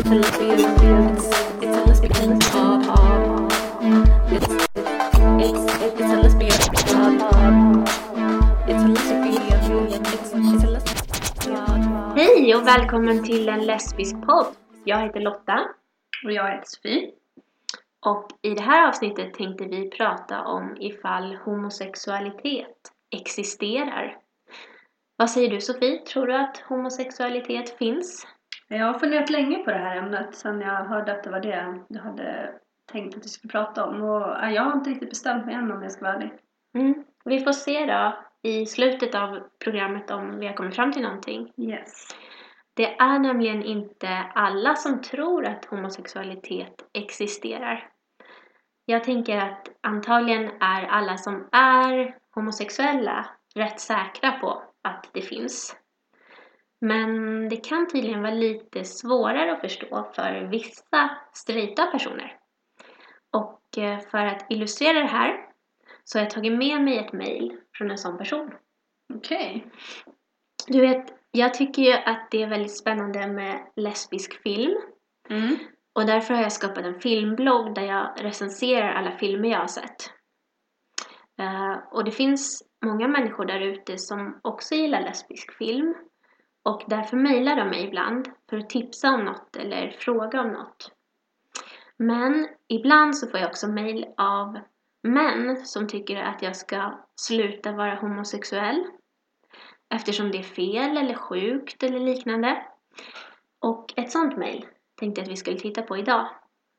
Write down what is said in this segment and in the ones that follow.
Hej och välkommen till en lesbisk podd. Jag heter Lotta Och jag heter Sofie. och i det här avsnittet tänkte vi prata om ifall homosexualitet existerar. Vad säger du Sofie? Tror du att homosexualitet finns? Jag har funderat länge på det här ämnet sen jag hörde att det var det du hade tänkt att vi skulle prata om. Och ja, jag har inte riktigt bestämt mig än om jag ska vara ärlig. Mm. Vi får se då i slutet av programmet om vi har kommit fram till någonting. Yes. Det är nämligen inte alla som tror att homosexualitet existerar. Jag tänker att antagligen är alla som är homosexuella rätt säkra på att det finns. Men det kan tydligen vara lite svårare att förstå för vissa straighta personer. Och eh, för att illustrera det här så har jag tagit med mig ett mejl från en sån person. Okej. Du vet, jag tycker ju att det är väldigt spännande med lesbisk film. Mm. Och därför har jag skapat en filmblogg där jag recenserar alla filmer jag har sett. Eh, och det finns många människor där ute som också gillar lesbisk film. Och därför mejlar de mig ibland för att tipsa om något eller fråga om något. Men ibland så får jag också mejl av män som tycker att jag ska sluta vara homosexuell eftersom det är fel eller sjukt eller liknande. Och ett sånt mejl tänkte jag att vi skulle titta på idag.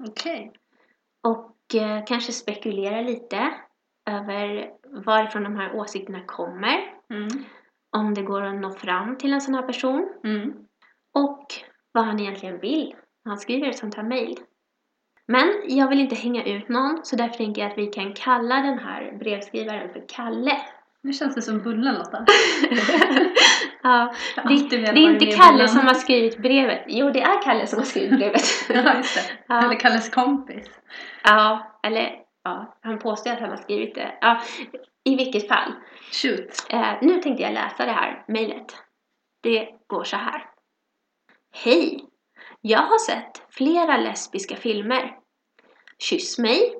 Okej. Och eh, kanske spekulera lite över varifrån de här åsikterna kommer. Mm. Om det går att nå fram till en sån här person. Mm. Och vad han egentligen vill när han skriver ett sånt här mejl. Men jag vill inte hänga ut någon så därför tänker jag att vi kan kalla den här brevskrivaren för Kalle. Nu känns det som Bullen Lotta. Ja, det, det är inte Kalle Bullen. som har skrivit brevet. Jo, det är Kalle som har skrivit brevet. Ja, just det. Ja. Eller Kalles kompis. Ja, eller ja, han påstår att han har skrivit det. Ja, I vilket fall. Shoot. Eh, nu tänkte jag läsa det här mejlet. Det går så här. Hej! Jag har sett flera lesbiska filmer. Kyss mig.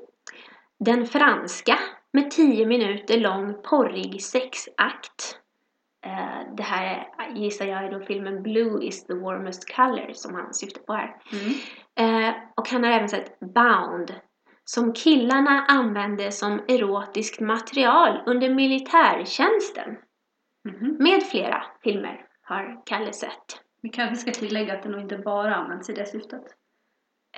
Den franska med 10 minuter lång porrig sexakt. Eh, det här är, gissar jag är då filmen Blue is the warmest color som han syftar på här. Mm. Eh, och han har även sett Bound, som killarna använde som erotiskt material under militärtjänsten. Mhm. Med flera filmer har Kalle sett. Vi kanske ska tillägga att det nog inte bara används i det syftet.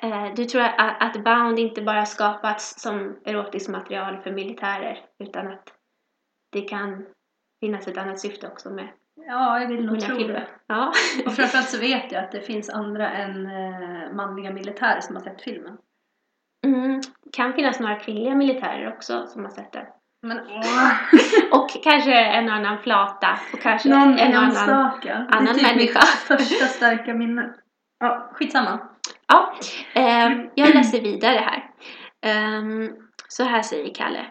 Eh, du tror att, att Bound inte bara skapats som erotiskt material för militärer utan att det kan finnas ett annat syfte också med Ja, jag vill nog tro filmer? det. Ja. Och framförallt så vet jag att det finns andra än eh, manliga militärer som har sett filmen. Mm, kan finnas några kvinnliga militärer också som har sett den. Men åh! Och kanske en annan flata och kanske Någon en annan annan det är typ människa. mitt första starka minne. Ja, skitsamma. Ja, ehm, jag läser vidare här. Ehm, så här säger Kalle.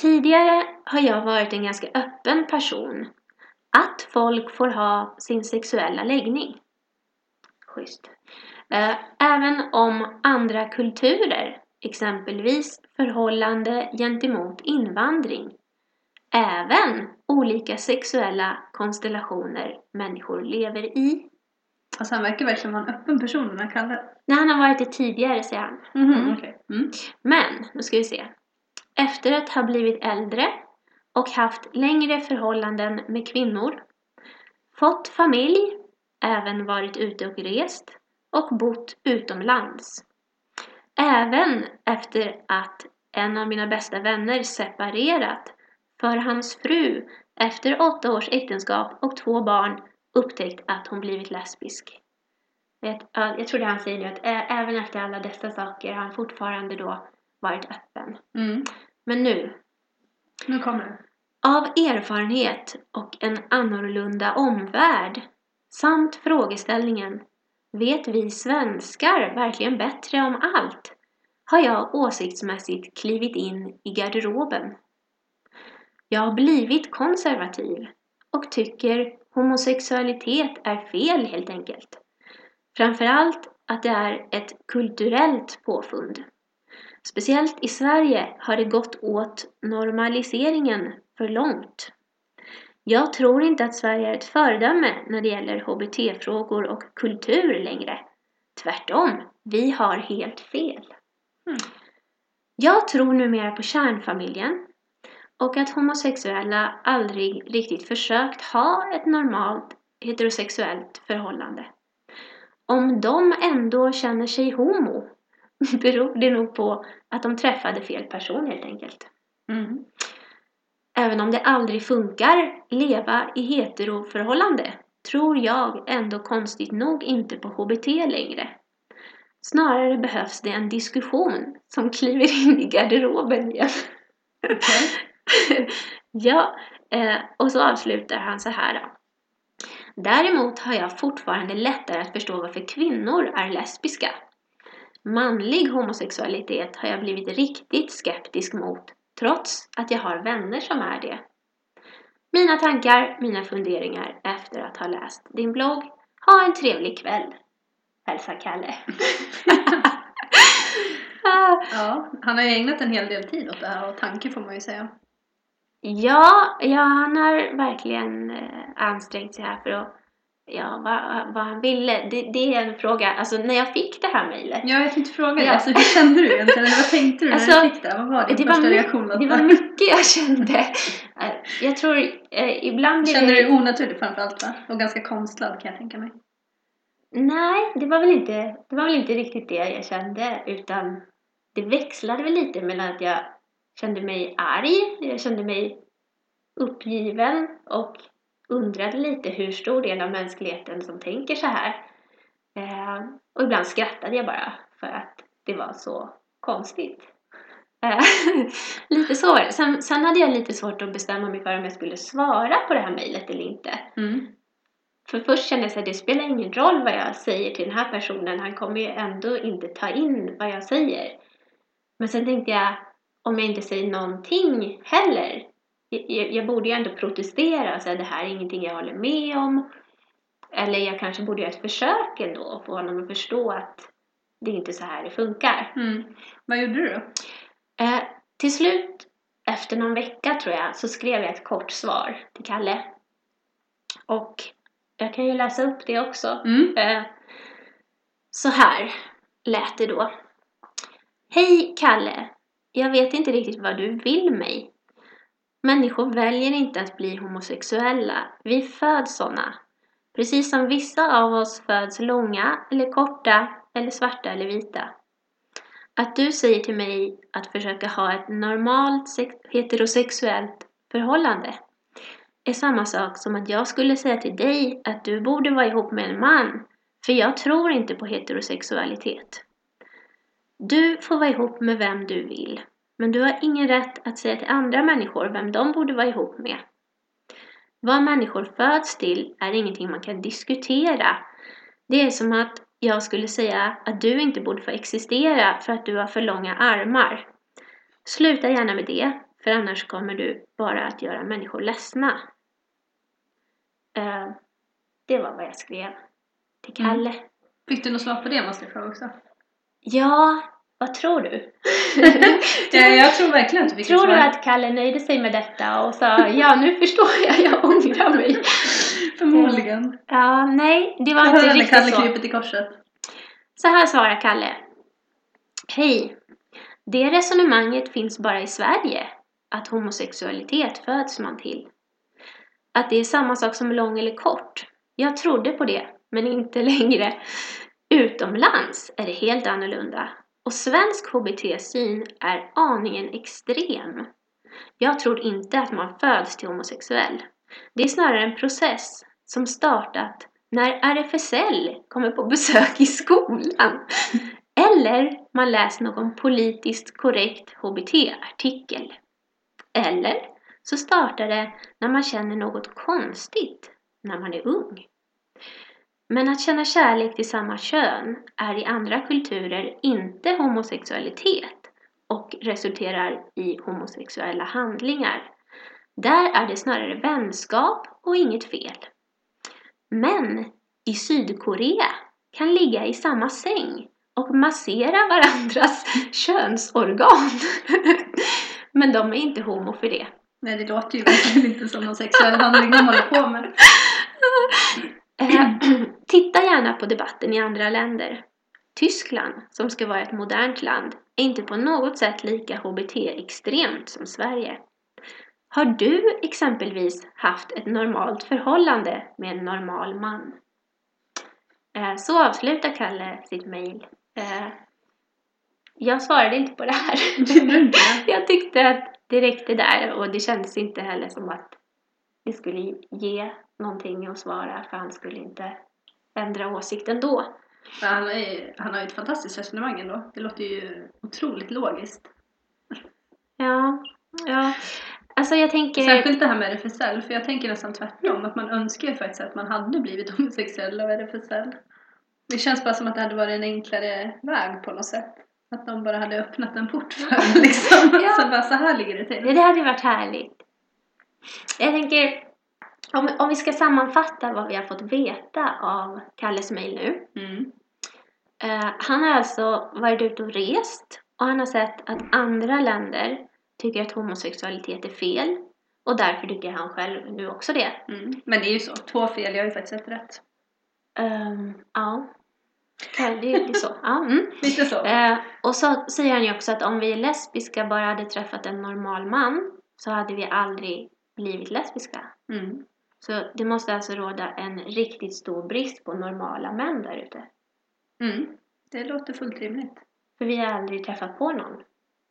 Tidigare har jag varit en ganska öppen person. Att folk får ha sin sexuella läggning. Schysst. Eh, även om andra kulturer, exempelvis förhållande gentemot invandring. Även olika sexuella konstellationer människor lever i. Alltså han verkar verkligen vara en öppen person den här Kalle. När han har varit det tidigare, säger han. Mhm, okej. Mm. Men, nu ska vi se. Efter att ha blivit äldre och haft längre förhållanden med kvinnor, fått familj, även varit ute och rest och bott utomlands. Även efter att en av mina bästa vänner separerat för hans fru efter åtta års äktenskap och två barn upptäckt att hon blivit lesbisk. Jag, ja, jag tror det han säger nu, att även efter alla dessa saker har han fortfarande då varit öppen. Mm. Men nu, Nu kommer det. av erfarenhet och en annorlunda omvärld samt frågeställningen Vet vi svenskar verkligen bättre om allt? Har jag åsiktsmässigt klivit in i garderoben. Jag har blivit konservativ och tycker homosexualitet är fel helt enkelt. Framförallt att det är ett kulturellt påfund. Speciellt i Sverige har det gått åt normaliseringen för långt. Jag tror inte att Sverige är ett föredöme när det gäller HBT-frågor och kultur längre. Tvärtom, vi har helt fel. Mm. Jag tror numera på kärnfamiljen och att homosexuella aldrig riktigt försökt ha ett normalt heterosexuellt förhållande. Om de ändå känner sig homo beror det nog på att de träffade fel person helt enkelt. Mm. Även om det aldrig funkar leva i heteroförhållande tror jag ändå konstigt nog inte på HBT längre. Snarare behövs det en diskussion som kliver in i garderoben igen. ja, eh, och så avslutar han så här. Då. Däremot har jag fortfarande lättare att förstå varför kvinnor är lesbiska. Manlig homosexualitet har jag blivit riktigt skeptisk mot, trots att jag har vänner som är det. Mina tankar, mina funderingar efter att ha läst din blogg. Ha en trevlig kväll. Hälsa Kalle. Ja, han har ju ägnat en hel del tid åt det här och tanke får man ju säga. ja, ja, han har verkligen eh, ansträngt sig här för att Ja, vad, vad han ville. Det, det är en fråga. Alltså när jag fick det här mejlet. Ja, jag tänkte fråga dig, Ja. alltså, hur kände du egentligen? Vad tänkte du när Alltså, du fick det? Vad var din Det var, första my- reaktion? det var mycket jag kände. Eh, Jag tror eh, ibland Kände det... du dig onaturlig framförallt va? Och ganska konstlad kan jag tänka mig. Nej, det var väl inte, det var väl inte riktigt det jag kände utan det växlade väl lite mellan att jag kände mig arg, jag kände mig uppgiven och undrade lite hur stor del av mänskligheten som tänker så här. Eh, och ibland skrattade jag bara för att det var så konstigt. Eh, lite så var det. Sen, sen hade jag lite svårt att bestämma mig för om jag skulle svara på det här mejlet eller inte. Mm. För först kände jag att det spelar ingen roll vad jag säger till den här personen. Han kommer ju ändå inte ta in vad jag säger. Men sen tänkte jag, om jag inte säger någonting heller. Jag, jag borde ju ändå protestera och säga det här är ingenting jag håller med om. Eller jag kanske borde göra ett försök ändå och få honom att förstå att det är inte så här det funkar. Mm. Vad gjorde du då? Eh, till slut, efter någon vecka tror jag, så skrev jag ett kort svar till Kalle. Och jag kan ju läsa upp det också. Mm. Eh, så här lät det då. Hej Kalle! Jag vet inte riktigt vad du vill mig. Människor väljer inte att bli homosexuella. Vi föds såna. Precis som vissa av oss föds långa eller korta eller svarta eller vita. Att du säger till mig att försöka ha ett normalt heterosexuellt förhållande är samma sak som att jag skulle säga till dig att du borde vara ihop med en man, för jag tror inte på heterosexualitet. Du får vara ihop med vem du vill, men du har ingen rätt att säga till andra människor vem de borde vara ihop med. Vad människor föds till är ingenting man kan diskutera. Det är som att jag skulle säga att du inte borde få existera för att du har för långa armar. Sluta gärna med det, för annars kommer du bara att göra människor ledsna. Eh, det var vad jag skrev till Kalle. Fick du något svar på det måste jag fråga också? Ja, vad tror du? Ja, jag tror verkligen att du fick tror du att Kalle nöjde sig med detta och sa ja, nu förstår jag, jag ångrar mig? Förmodligen. Ja, nej, det var Jag inte riktigt Kalle så. kryper till korset. Så här svarar Kalle. Hej! Det resonemanget finns bara i Sverige, att homosexualitet föds man till. Att det är samma sak som lång eller kort. Jag trodde på det, men inte längre. Utomlands är det helt annorlunda. Och svensk HBT-syn är aningen extrem. Jag tror inte att man föds till homosexuell. Det är snarare en process som startat när RFSL kommer på besök i skolan. Eller man läser någon politiskt korrekt HBT-artikel. Eller så startar det när man känner något konstigt när man är ung. Men att känna kärlek till samma kön är i andra kulturer inte homosexualitet och resulterar i homosexuella handlingar. Där är det snarare vänskap och inget fel. Men i Sydkorea kan ligga i samma säng och massera varandras könsorgan. Men de är inte homo för det. Nej, det låter ju verkligen inte som någon sexuell handling de håller på med. Eh, titta gärna på debatten i andra länder. Tyskland, som ska vara ett modernt land, är inte på något sätt lika HBT-extremt som Sverige. Har du exempelvis haft ett normalt förhållande med en normal man? Eh, Så avslutar Kalle sitt mejl. Eh, Jag svarade inte på det här. Jag tyckte att det räckte där och det kändes inte heller som att det skulle ge någonting att svara för han skulle inte ändra åsikt ändå. Men han, är, han har ju ett fantastiskt resonemang ändå. Det låter ju otroligt logiskt. Ja, ja. Alltså jag tänker... Särskilt det här med RFSL, för jag tänker nästan tvärtom. Att man önskar ju faktiskt att man hade blivit homosexuell av RFSL. Det känns bara som att det hade varit en enklare väg på något sätt. Att de bara hade öppnat en port för liksom. Ja. Så bara, så här ligger det till. Det hade varit härligt. Jag tänker, om, om vi ska sammanfatta vad vi har fått veta av Kalles mejl nu. Mm. Eh, han har alltså varit ute och rest och han har sett att andra länder tycker att homosexualitet är fel. Och därför tycker han själv nu också det. Mm. Men det är ju så, två fel, jag har ju faktiskt ett rätt. Ehm, ja. Okej, Det, är så. Ja, mm. Lite så. Eh, och så säger han ju också att om vi lesbiska bara hade träffat en normal man så hade vi aldrig blivit lesbiska. Mm. Så det måste alltså råda en riktigt stor brist på normala män där ute. Mm. Det låter fullt rimligt. För vi har aldrig träffat på någon.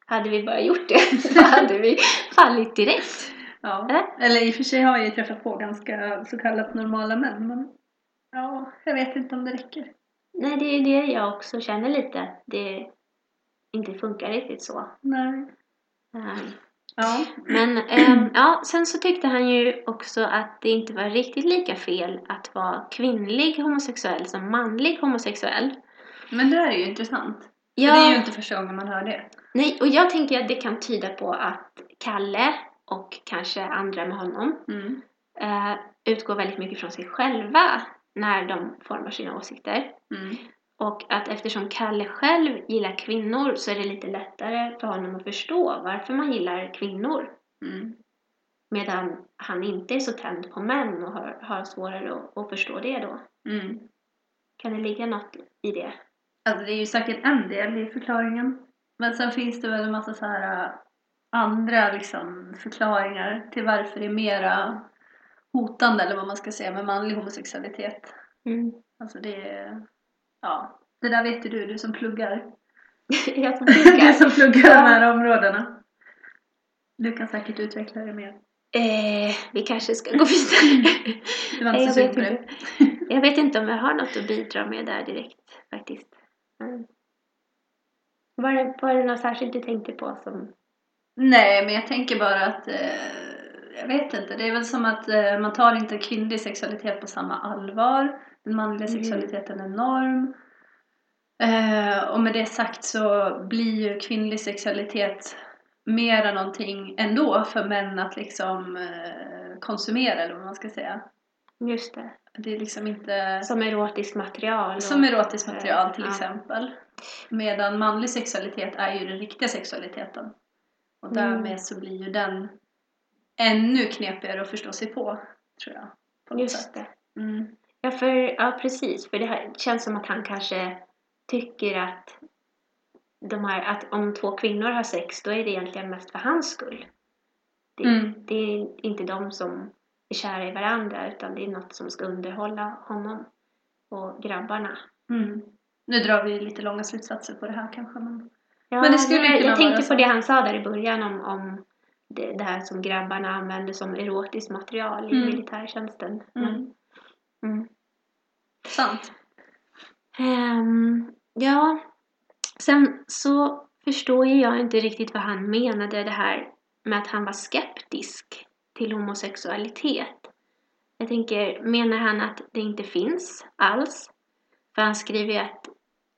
Hade vi bara gjort det så hade vi fallit direkt. Ja. Eller? Eller i och för sig har jag ju träffat på ganska så kallat normala män, men ja, jag vet inte om det räcker. Nej, det är det jag också känner lite att det inte funkar riktigt så. Nej. Ehm, Ja. Men ehm, ja, sen så tyckte han ju också att det inte var riktigt lika fel att vara kvinnlig homosexuell som manlig homosexuell. Men det där är ju intressant. För Ja, det är ju inte första gången man hör det. nej, och jag tänker att det kan tyda på att Kalle och kanske andra med honom Mm. eh, utgår väldigt mycket från sig själva när de formar sina åsikter. Mm. Och att eftersom Kalle själv gillar kvinnor så är det lite lättare för honom att förstå varför man gillar kvinnor. Mm. Medan han inte är så tänd på män och har, har svårare att, att förstå det då. Mm. Kan det ligga något i det? Alltså det är ju säkert en del i förklaringen. Men sen finns det väl en massa så här äh, andra liksom förklaringar till varför det är mera hotande eller vad man ska säga med manlig homosexualitet. Mm. Alltså det är, ja, det där vet ju du, du som pluggar. jag som Du tycker. som pluggar Ja. de här områdena. Du kan säkert utveckla det mer. Eh, vi kanske ska gå vidare. Du var inte så jag sugen vet det. inte. Jag vet inte om jag har något att bidra med där direkt faktiskt. Mm. Var, det, var det något särskilt du tänkte på som... Nej, men jag tänker bara att eh, jag vet inte. Det är väl som att eh, man tar inte kvinnlig sexualitet på samma allvar. Den manliga Mm. sexualiteten är norm. Eh, och med det sagt så blir ju kvinnlig sexualitet mera någonting ändå för män att liksom eh, konsumera eller vad man ska säga. Just det. Det är liksom inte Som erotiskt material. och- som erotiskt material till Ja. exempel. Medan manlig sexualitet är ju den riktiga sexualiteten. Och Mm. därmed så blir ju den ännu knepigare att förstå sig på, tror jag. På något Just sätt. det. Mm. Ja, för, ja, precis. För det här, känns som att han kanske tycker att, de här, att om två kvinnor har sex, då är det egentligen mest för hans skull. Det, Mm. det är inte de som är kära i varandra, utan det är något som ska underhålla honom och grabbarna. Mm. Nu drar vi lite långa slutsatser på det här kanske. Men... Ja, Men det skulle jag, jag tänkte på det han sa där i början om, om det, det här som grabbarna använder som erotiskt material i Mm. militärtjänsten. Mm. Mm. Sant. Ehm, ja, sen så förstår ju jag inte riktigt vad han menade det här med att han var skeptisk till homosexualitet. Jag tänker, menar han att det inte finns alls? För han skriver ju att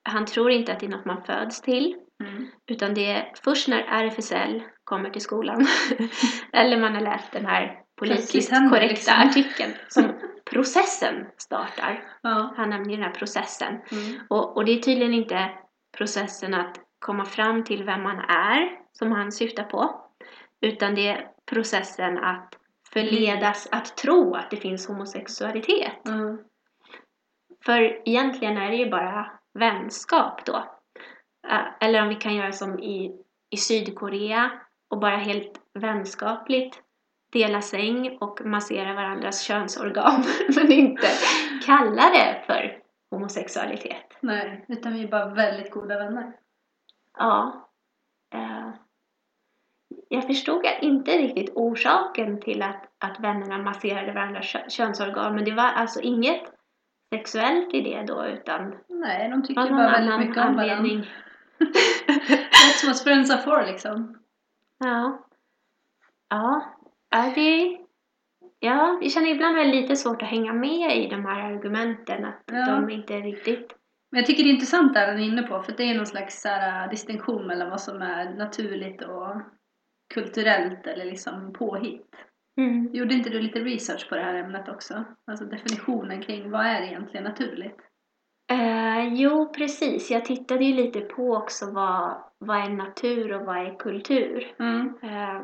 han tror inte att det är något man föds till, Mm. utan det är först när RFSL kommer till skolan eller man har läst den här politiskt korrekta liksom. artikeln som processen startar. Ja. Han nämner den här processen. Mm. Och, och det är tydligen inte processen att komma fram till vem man är som han syftar på. Utan det är processen att förledas att tro att det finns homosexualitet. Mm. För egentligen är det ju bara vänskap då. Eller om vi kan göra som i, i Sydkorea och bara helt vänskapligt dela säng och massera varandras könsorgan men inte kalla det för homosexualitet. Nej, utan vi är bara väldigt goda vänner. Ja. Eh, jag förstod inte riktigt orsaken till att, att vännerna masserade varandras kö- könsorgan men det var alltså inget sexuellt i det då utan Nej, de någon bara väldigt mycket om varandra. anledning. That's what friends are for liksom. Ja. Ja. Ja, det... Ja, jag känner ibland väl lite svårt att hänga med i de här argumenten. Att Ja. de inte är riktigt... Men jag tycker det är intressant där han är inne på, för det är någon slags så här, distinktion mellan vad som är naturligt och kulturellt eller liksom påhitt. Mm. Gjorde inte du lite research på det här ämnet också? Alltså definitionen kring vad är egentligen naturligt? Eh, jo, precis. Jag tittade ju lite på också vad, vad är natur och vad är kultur. Mm. Eh,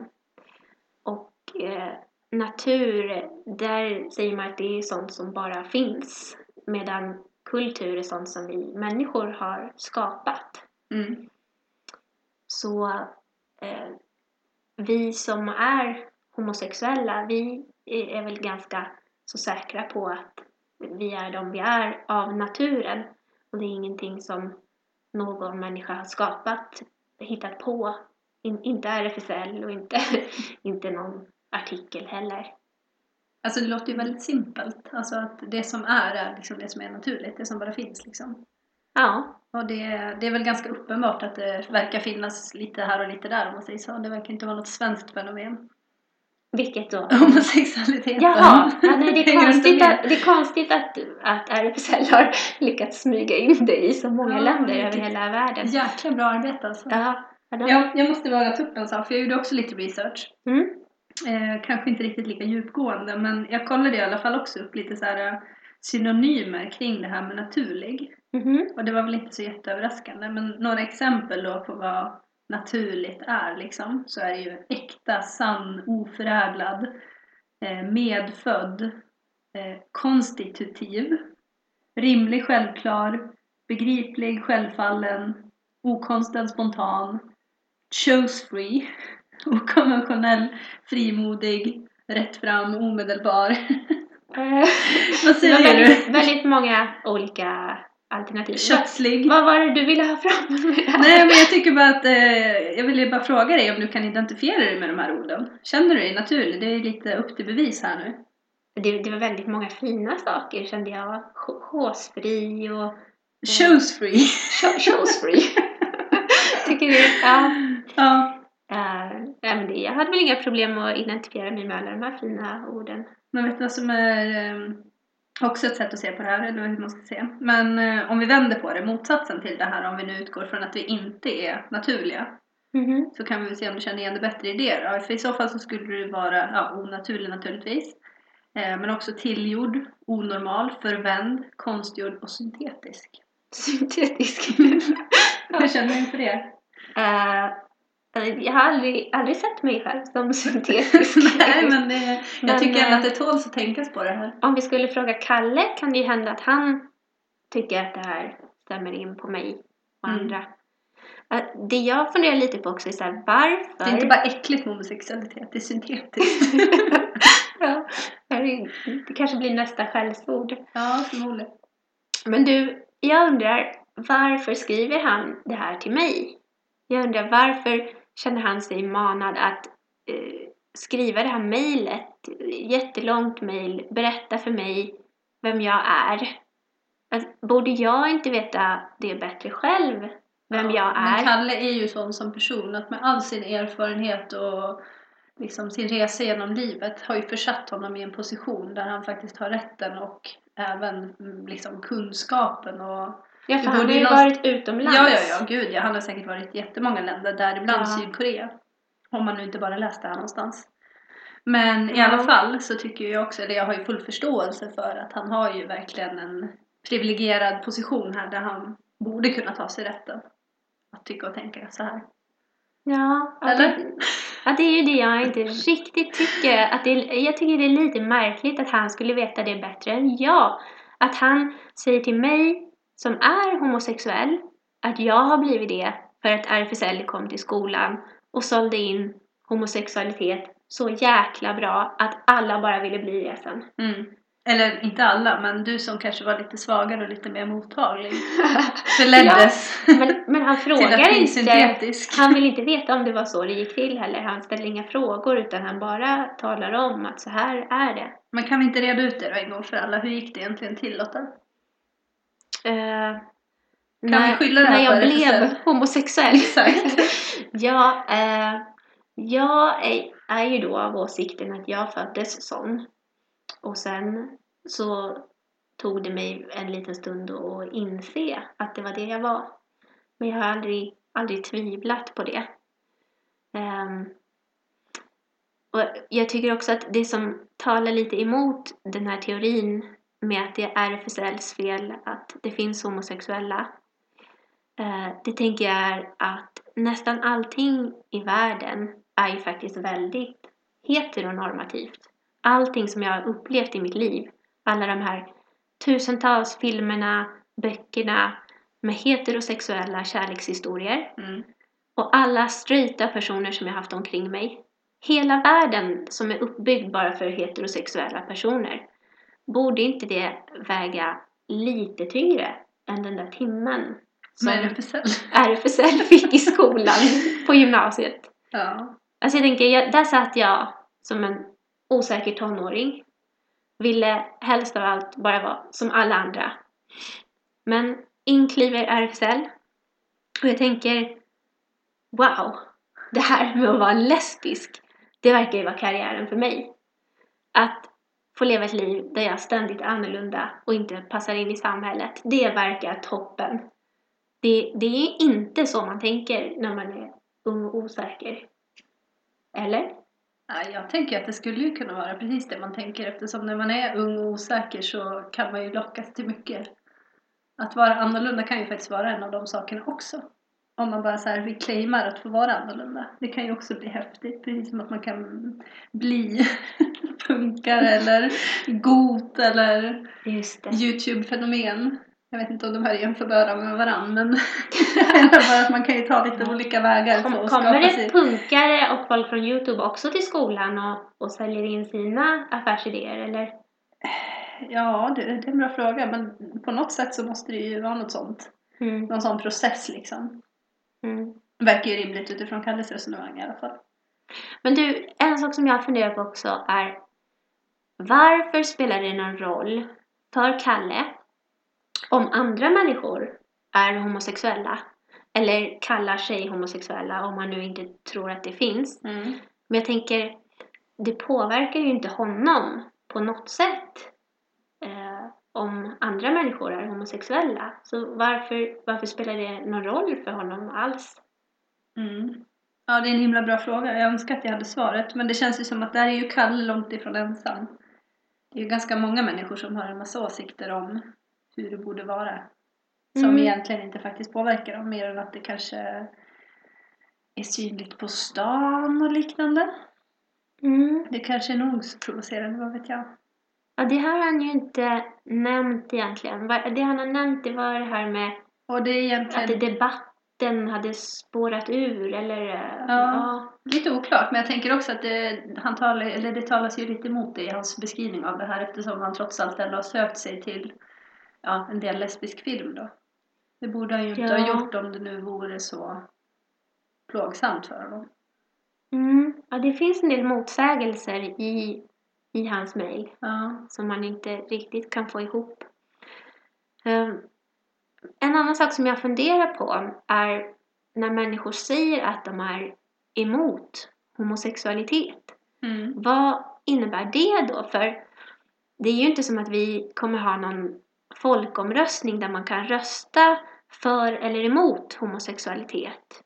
och eh, natur, där säger man att det är sånt som bara finns. Medan kultur är sånt som vi människor har skapat. Mm. Så eh, vi som är homosexuella, vi är är väl ganska så säkra på att vi är de vi är av naturen. Och det är ingenting som någon människa har skapat, hittat på. In, inte RFSL och inte, inte någon artikel heller. Alltså det låter ju väldigt simpelt. Alltså att det som är är liksom det som är naturligt, det som bara finns liksom. Ja, Och det, det är väl ganska uppenbart att det verkar finnas lite här och lite där om man säger så. Det verkar inte vara något svenskt fenomen. vilket då? Homosexualiteten. Jaha, ja, nej, det, är konstigt att, det är konstigt att, att RFSL har lyckats smyga in det i så många Ja, länder över hela världen. Jäkla bra arbete alltså. Ja, ja, jag måste våga ta upp en sak, för jag gjorde också lite research. Mm. Eh, kanske inte riktigt lika djupgående, men jag kollade i alla fall också upp lite så här eh, synonymer kring det här med naturlig. Mhm. Och det var väl inte så jätteöverraskande, men några exempel då på vad naturligt är liksom. Så är det ju äkta, sann, oförädlad, eh, medfödd, eh, konstitutiv, rimlig, självklar, begriplig, självfallen, okonstlad, spontan, chose-free, okonventionell, frimodig, rätt fram, omedelbar. Eh, Vad säger du? väldigt, väldigt många olika alternativ. Köttslig. Vad var det du ville ha fram? Nej men jag tycker bara att, eh, jag ville bara fråga dig om du kan identifiera dig med de här orden. Känner du dig naturlig? Det är lite upp till bevis här nu. Det, det var väldigt många fina saker kände jag. Håsfri och Choose free. cho- chosefree. Tycker du? Ja. ja. Uh, nej, men det, jag hade väl inga problem med att identifiera mig med alla de här fina orden. Men vet du vad som är eh, också ett sätt att se på det här, eller hur man ska se. Men eh, om vi vänder på det, motsatsen till det här, om vi nu utgår från att vi inte är naturliga. Mhm. Så kan vi väl se om du känner igen det bättre i det då. För i så fall så skulle du vara ja, onaturlig naturligtvis. Eh, men också tillgjord, onormal, förvänd, konstgjord och syntetisk. Syntetisk. Hur känner du inför det? Eh, jag har aldrig, aldrig sett mig själv som syntetisk. Nej men det, jag Men, tycker ändå eh, att det tåls att tänkas på det här. Om vi skulle fråga Kalle kan det ju hända att han tycker att det här stämmer in på mig och Mm. andra. Eh, Det jag funderar lite på också är så här, varför... Det är inte bara äckligt med homosexualitet, det är syntetiskt. ja, det kanske blir nästa skällsord. ja, förmodligen. Men du, jag undrar varför skriver han det här till mig? Jag undrar varför känner han sig manad att eh, skriva det här mejlet, jättelångt mejl, berätta för mig vem jag är. Alltså, borde jag inte veta det bättre själv, vem jag Men är? Kalle är ju sån som person att med all sin erfarenhet och liksom sin resa genom livet har ju försatt honom i en position där han faktiskt har rätten och även mm, liksom kunskapen och Ja, för han har ju någonstans- varit utomlands. Ja, ja, ja, gud ja. Han har säkert varit i jättemånga länder, däribland Ja. Sydkorea. Om man nu inte bara läst det här någonstans. Men i alla fall så tycker jag också, eller jag har ju full förståelse för att han har ju verkligen en privilegierad position här där han borde kunna ta sig rätten att tycka och tänka så här. Ja, ja, Eller? det, ja, det är ju det jag inte riktigt tycker. Att det, jag tycker det är lite märkligt att han skulle veta det bättre än jag. Att han säger till mig, som är homosexuell, att jag har blivit det för att RFSL kom till skolan och sålde in homosexualitet så jäkla bra att alla bara ville bli det sen. Mm. Eller inte alla, men du som kanske var lite svagare och lite mer mottaglig förleddes Men, men han frågar inte. syntetisk. Han vill inte veta om det var så det gick till heller. Han ställer inga frågor utan han bara talar om att så här är det. Men kan vi inte reda ut det då en gång för alla? Hur gick det egentligen till Lotta? Eh, vi när, skylla det när jag blev homosexuell. Exakt. ja, eh, jag är, är ju då av åsikten att jag föddes sån. Och sen så tog det mig en liten stund att inse att det var det jag var. Men jag har aldrig, aldrig tvivlat på det. Ehm, och jag tycker också att det som talar lite emot den här teorin med att det är RFSLs fel att det finns homosexuella. Eh, det tänker jag är att nästan allting i världen är ju faktiskt väldigt heteronormativt. Allting som jag har upplevt i mitt liv, alla de här tusentals filmerna, böckerna med heterosexuella kärlekshistorier Mm. och alla straighta personer som jag haft omkring mig. Hela världen som är uppbyggd bara för heterosexuella personer. Borde inte det väga lite tyngre än den där timmen som RFSL. RFSL fick i skolan på gymnasiet? Ja. Alltså jag tänker, jag, där satt jag som en osäker tonåring. Ville helst av allt bara vara som alla andra. Men in kliver RFSL. Och jag tänker, wow, det här med att vara lesbisk, det verkar ju vara karriären för mig. Att få leva ett liv där jag ständigt är annorlunda och inte passar in i samhället, det verkar toppen. Det, det är inte så man tänker när man är ung och osäker. Eller? Jag tänker att det skulle ju kunna vara precis det man tänker eftersom när man är ung och osäker så kan man ju lockas till mycket. Att vara annorlunda kan ju faktiskt vara en av de sakerna också. Om man bara så här reclaimar att få vara annorlunda. Det kan ju också bli häftigt, precis som att man kan bli punkare eller got eller. Youtube-fenomen. Jag vet inte om de här är jämförbara med varandra men bara att man kan ju ta lite olika vägar Kom, att kommer det sig. punkare och folk från Youtube också till skolan och, och säljer in sina affärsidéer eller? Ja, det, det är en bra fråga men på något sätt så måste det ju vara något sånt. Mm. Någon sån process liksom. Mm. Verkar ju rimligt utifrån Kalles resonemang i alla fall. Men du, en sak som jag funderar på också är varför spelar det någon roll för Kalle om andra människor är homosexuella eller kallar sig homosexuella om man nu inte tror att det finns. Mm. Men jag tänker, det påverkar ju inte honom på något sätt om andra människor är homosexuella. Så varför, varför spelar det någon roll för honom alls? Mm. Ja, det är en himla bra fråga. Jag önskar att jag hade svaret. Men det känns ju som att där är ju Kalle långt ifrån ensam. Det är ju ganska många människor som har en massa åsikter om hur det borde vara. Som Mm. egentligen inte faktiskt påverkar dem mer än att det kanske är synligt på stan och liknande. Mm. Det kanske är nog så provocerande, vad vet jag. Ja, det har han ju inte nämnt egentligen. Det han har nämnt det var det här med det är att egentligen debatten hade spårat ur eller... eh, Ja. lite oklart, men jag tänker också att det, han talar, eller det talas ju lite emot det i hans beskrivning av det här eftersom han trots allt ändå har sökt sig till ja, en del lesbisk film då. Det borde han ju inte Ja. ha gjort om det nu vore så plågsamt för honom. Mm. ja, det finns en del motsägelser i, i hans mejl. Ja. som man inte riktigt kan få ihop. Ehm, En annan sak som jag funderar på är när människor säger att de är emot homosexualitet. Mm. Vad innebär det då? För det är ju inte som att vi kommer ha någon folkomröstning där man kan rösta för eller emot homosexualitet.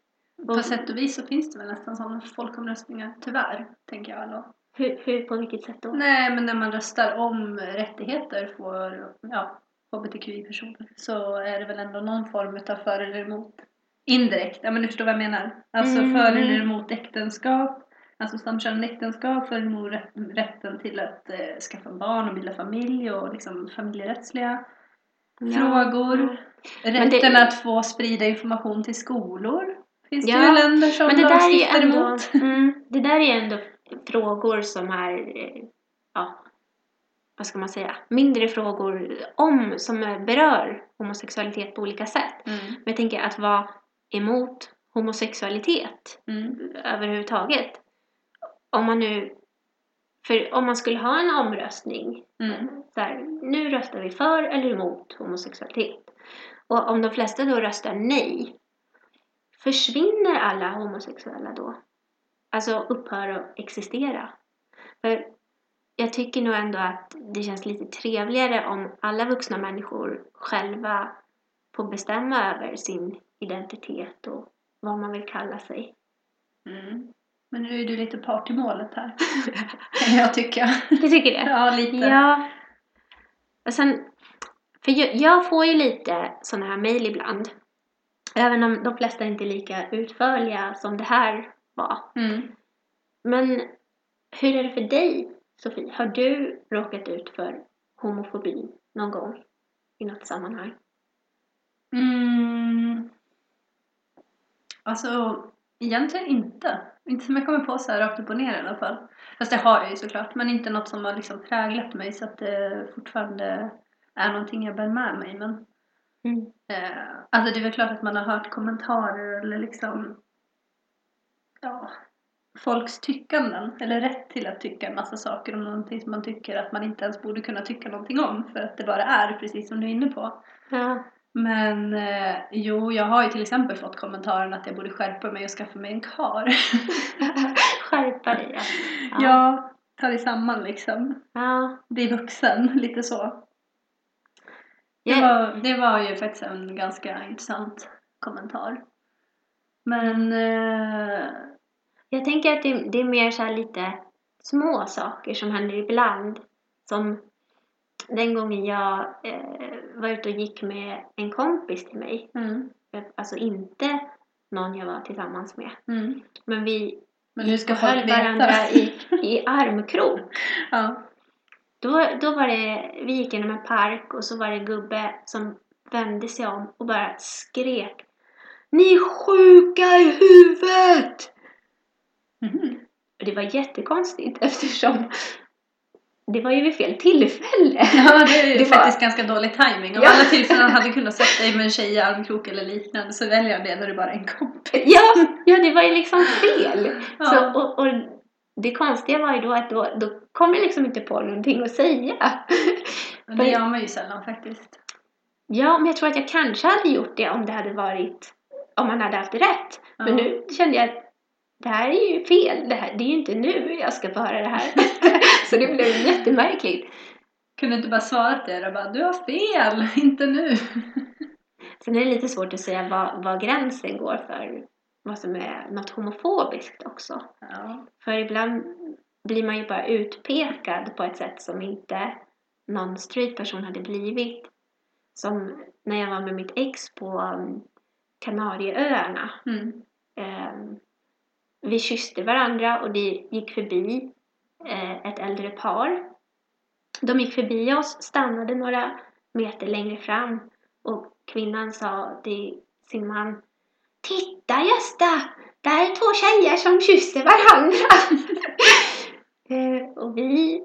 På sätt och vis så finns det väl nästan sådana folkomröstningar, tyvärr, tänker jag då. Hur, hur, på vilket sätt då? Nej, men när man röstar om rättigheter för ja, hbtqi-personer så är det väl ändå någon form av för eller emot. Indirekt, ja men du förstår vad jag menar. Alltså Mm, för eller mm. emot äktenskap, alltså samkönade äktenskap, för eller emot rätt, rätten till att eh, skaffa barn och bilda familj och liksom familjerättsliga Ja. frågor. Men Rätten det- att få sprida information till skolor. Finns Ja, det ju länder som Men det där är ändå, emot. mm, det där är ändå frågor som är, ja, vad ska man säga, mindre frågor om, som berör homosexualitet på olika sätt. Mm. Men jag tänker att vara emot homosexualitet Mm. överhuvudtaget. Om man nu, för om man skulle ha en omröstning, Mm. här, nu röstar vi för eller emot homosexualitet. Och om de flesta då röstar nej, försvinner alla homosexuella då? Alltså upphör att existera? För jag tycker nog ändå att det känns lite trevligare om alla vuxna människor själva får bestämma över sin identitet och vad man vill kalla sig. Mm. Men nu är du lite part i målet här. Kan jag tycka. Du tycker det? Ja, lite. Ja. Och sen, för jag, jag får ju lite sådana här mejl ibland. Även om de flesta inte är lika utförliga som det här var. Mm. Men hur är det för dig, Sofie? Har du råkat ut för homofobi någon gång i något sammanhang? Mm. Alltså, egentligen inte. Inte som jag kommer på så här rakt upp och ner i alla fall. Fast det har jag ju såklart, men inte något som har liksom präglat mig så att det fortfarande är någonting jag bär med mig. Men Mm. eh, alltså det är väl klart att man har hört kommentarer eller liksom ja, folks tyckanden eller rätt till att tycka en massa saker om någonting som man tycker att man inte ens borde kunna tycka någonting om för att det bara är precis som du är inne på. Ja. Men eh, jo, jag har ju till exempel fått kommentaren att jag borde skärpa mig och skaffa mig en kar. Skärpa dig. Ja. ja, ta dig samman liksom. ja. Bli vuxen, lite så. Det var, det var ju faktiskt en ganska intressant kommentar. Men eh, Jag tänker att det, det är mer så lite små saker som händer ibland. Som den gången jag eh, var ute och gick med en kompis till mig. mm, Alltså inte någon jag var tillsammans med. mm. Men vi Men gick och höll varandra i, i armkrok. ja. Då, då var det, vi gick genom en park och så var det en gubbe som vände sig om och bara skrek Ni är sjuka i huvudet! Mhm. Och det var jättekonstigt eftersom det var ju vid fel tillfälle. Ja, det är ju Det var- faktiskt ganska dålig timing. Om Ja. alla tillfällen han hade kunnat sätta dig med en tjej i armkrok eller liknande så väljer han det när du bara är en kompis. Ja, ja det var ju liksom fel. Ja. Så, och, och det konstiga var ju då att då, då kom jag liksom inte på någonting att säga. Men det gör man ju sällan faktiskt. Ja, men jag tror att jag kanske hade gjort det om det hade varit, om man hade haft rätt. Ja. Men nu kände jag att det här är ju fel. Det, här, det är ju inte nu jag ska få höra det här. Så det blev jättemärkligt. Kunde inte bara svarat det och bara du har fel, inte nu. Sen är det lite svårt att säga var, var gränsen går för vad som är något homofobiskt också. Ja. För ibland blir man ju bara utpekad på ett sätt som inte någon straight person hade blivit. Som när jag var med mitt ex på um, Kanarieöarna. Mm. Ehm, vi kysste varandra och det gick förbi eh, ett äldre par. De gick förbi oss, stannade några meter längre fram och kvinnan sa till sin man Titta Gösta! Där är två tjejer som kysser varandra! eh, och vi,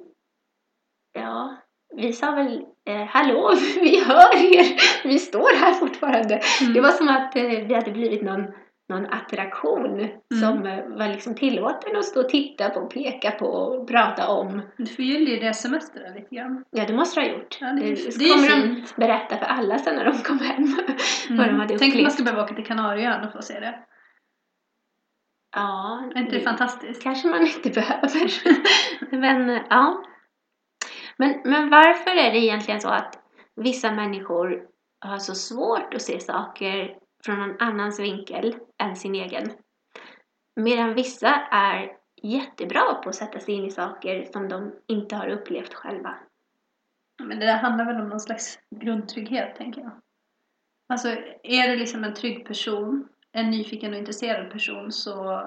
ja, vi sa väl eh, Hallå, vi hör er! Vi står här fortfarande. Mm. Det var som att eh, vi hade blivit någon, någon attraktion som eh, var liksom tillåten att stå och titta på, peka på och prata om. Du förgyller ju deras semester där lite grann. Ja, det måste du ha gjort. Ja, det är- så det är kommer de berätta för alla sen när de kom hem vad de hade Tänk om man ska behöva åka till Kanarieöarna för att se det. Ja, Är inte det fantastiskt? kanske man inte behöver. men eh, ja. Men, men varför är det egentligen så att vissa människor har så svårt att se saker från någon annans vinkel än sin egen? Medan vissa är jättebra på att sätta sig in i saker som de inte har upplevt själva. Men det där handlar väl om någon slags grundtrygghet, tänker jag. Alltså, är det liksom en trygg person, en nyfiken och intresserad person, så,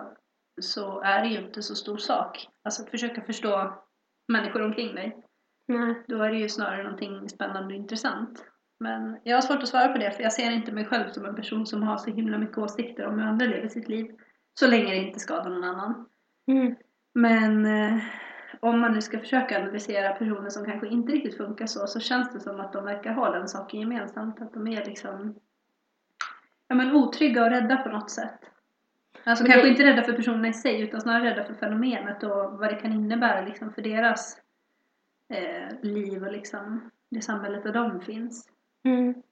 så är det ju inte så stor sak. Alltså att försöka förstå människor omkring dig. Nej. Då är det ju snarare någonting spännande och intressant. Men jag har svårt att svara på det, för jag ser inte mig själv som en person som har så himla mycket åsikter om hur andra lever sitt liv. Så länge det inte skadar någon annan. Mm. Men eh, om man nu ska försöka analysera personer som kanske inte riktigt funkar så, så känns det som att de verkar ha den saken gemensamt. Att de är liksom ja, men otrygga och rädda på något sätt. Alltså Men kanske det- inte rädda för personerna i sig, utan snarare rädda för fenomenet och vad det kan innebära liksom, för deras eh, liv och liksom, det samhället där de finns. Mm.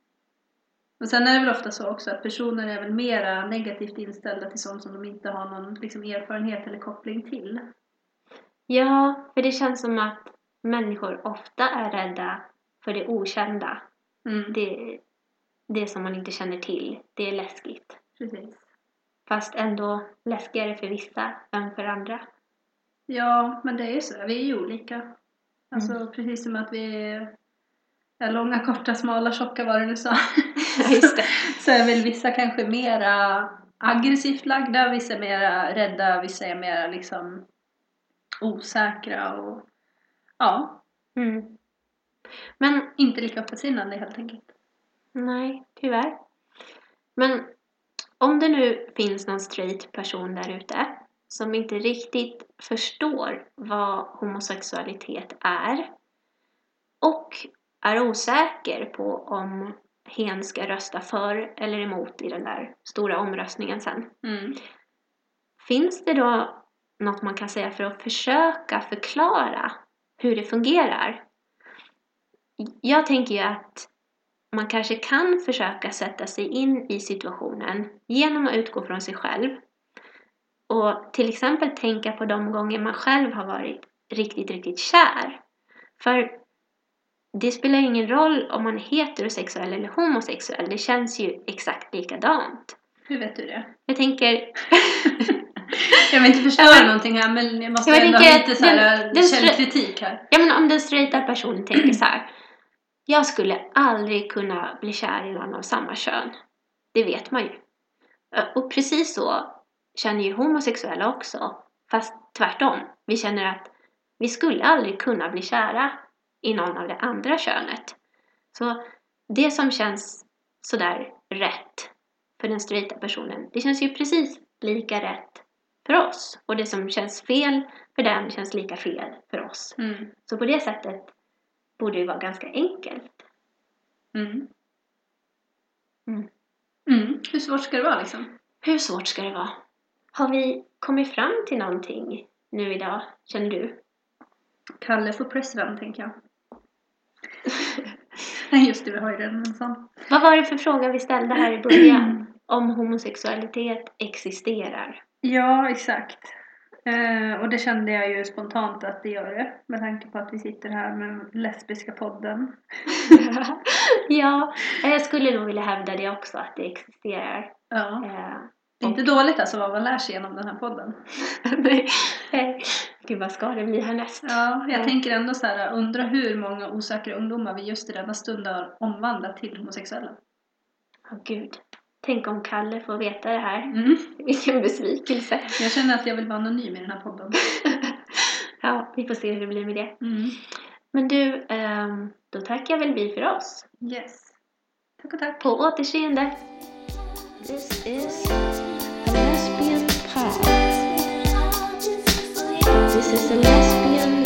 Men sen är det väl ofta så också att personer är väl mera negativt inställda till sånt som de inte har någon liksom, erfarenhet eller koppling till. Ja, för det känns som att människor ofta är rädda för det okända. Mm. Det, det som man inte känner till. Det är läskigt. Precis. Fast ändå läskigare för vissa än för andra. Ja, men det är ju så. Vi är ju olika. Alltså precis som att vi är långa, korta, smala, tjocka, vad du nu sa. Just det. så är väl vissa kanske mera aggressivt lagda, vissa är mera rädda, vissa är mera liksom osäkra och ja, Mm. Men inte lika öppensinnade helt enkelt. nej, tyvärr. Men om det nu finns någon straight person där ute som inte riktigt förstår vad homosexualitet är och är osäker på om hen ska rösta för eller emot i den där stora omröstningen sen. Mm. Finns det då något man kan säga för att försöka förklara hur det fungerar? Jag tänker ju att man kanske kan försöka sätta sig in i situationen genom att utgå från sig själv. Och till exempel tänka på de gånger man själv har varit riktigt, riktigt kär. För det spelar ingen roll om man är heterosexuell eller homosexuell, det känns ju exakt likadant. Hur vet du det? Jag tänker, Jag vill inte Ja, förstöra men- någonting här men jag måste Jag ändå ha lite så här den- den källkritik här. Ja men om den straighta personen tänker så här. Jag skulle aldrig kunna bli kär i någon av samma kön. Det vet man ju. Och precis så känner ju homosexuella också. Fast tvärtom. Vi känner att vi skulle aldrig kunna bli kära i någon av det andra könet. Så det som känns sådär rätt för den straighta personen, det känns ju precis lika rätt för oss. Och det som känns fel för den känns lika fel för oss. Mm. Så på det sättet borde det vara ganska enkelt. Mm. Mm. Mm. Hur svårt ska det vara liksom? Hur svårt ska det vara? Har vi kommit fram till någonting nu idag, känner du? Kalle för president tänker jag. Nej just det, vi har ju redan en sån. Vad var det för fråga vi ställde här i början? Om homosexualitet existerar? Ja, exakt. Eh, och det kände jag ju spontant att det gör det. Med tanke på att vi sitter här med lesbiska podden. ja, jag skulle nog vilja hävda det också, att det existerar. Ja. Eh, Det är inte dåligt alltså vad man lär sig genom den här podden. Nej. Gud, vad ska det bli härnäst? Ja, jag Ja. tänker ändå så här, undra hur många osäkra ungdomar vi just i denna stund har omvandlat till homosexuella. Åh gud. Tänk om Kalle får veta det här. Mm. Vilken besvikelse. Jag känner att jag vill vara anonym i den här podden. ja, vi får se hur det blir med det. Mm. Men du, ehm, då tackar väl vi för oss. Yes. Tack och tack. På återseende. This is a lesbian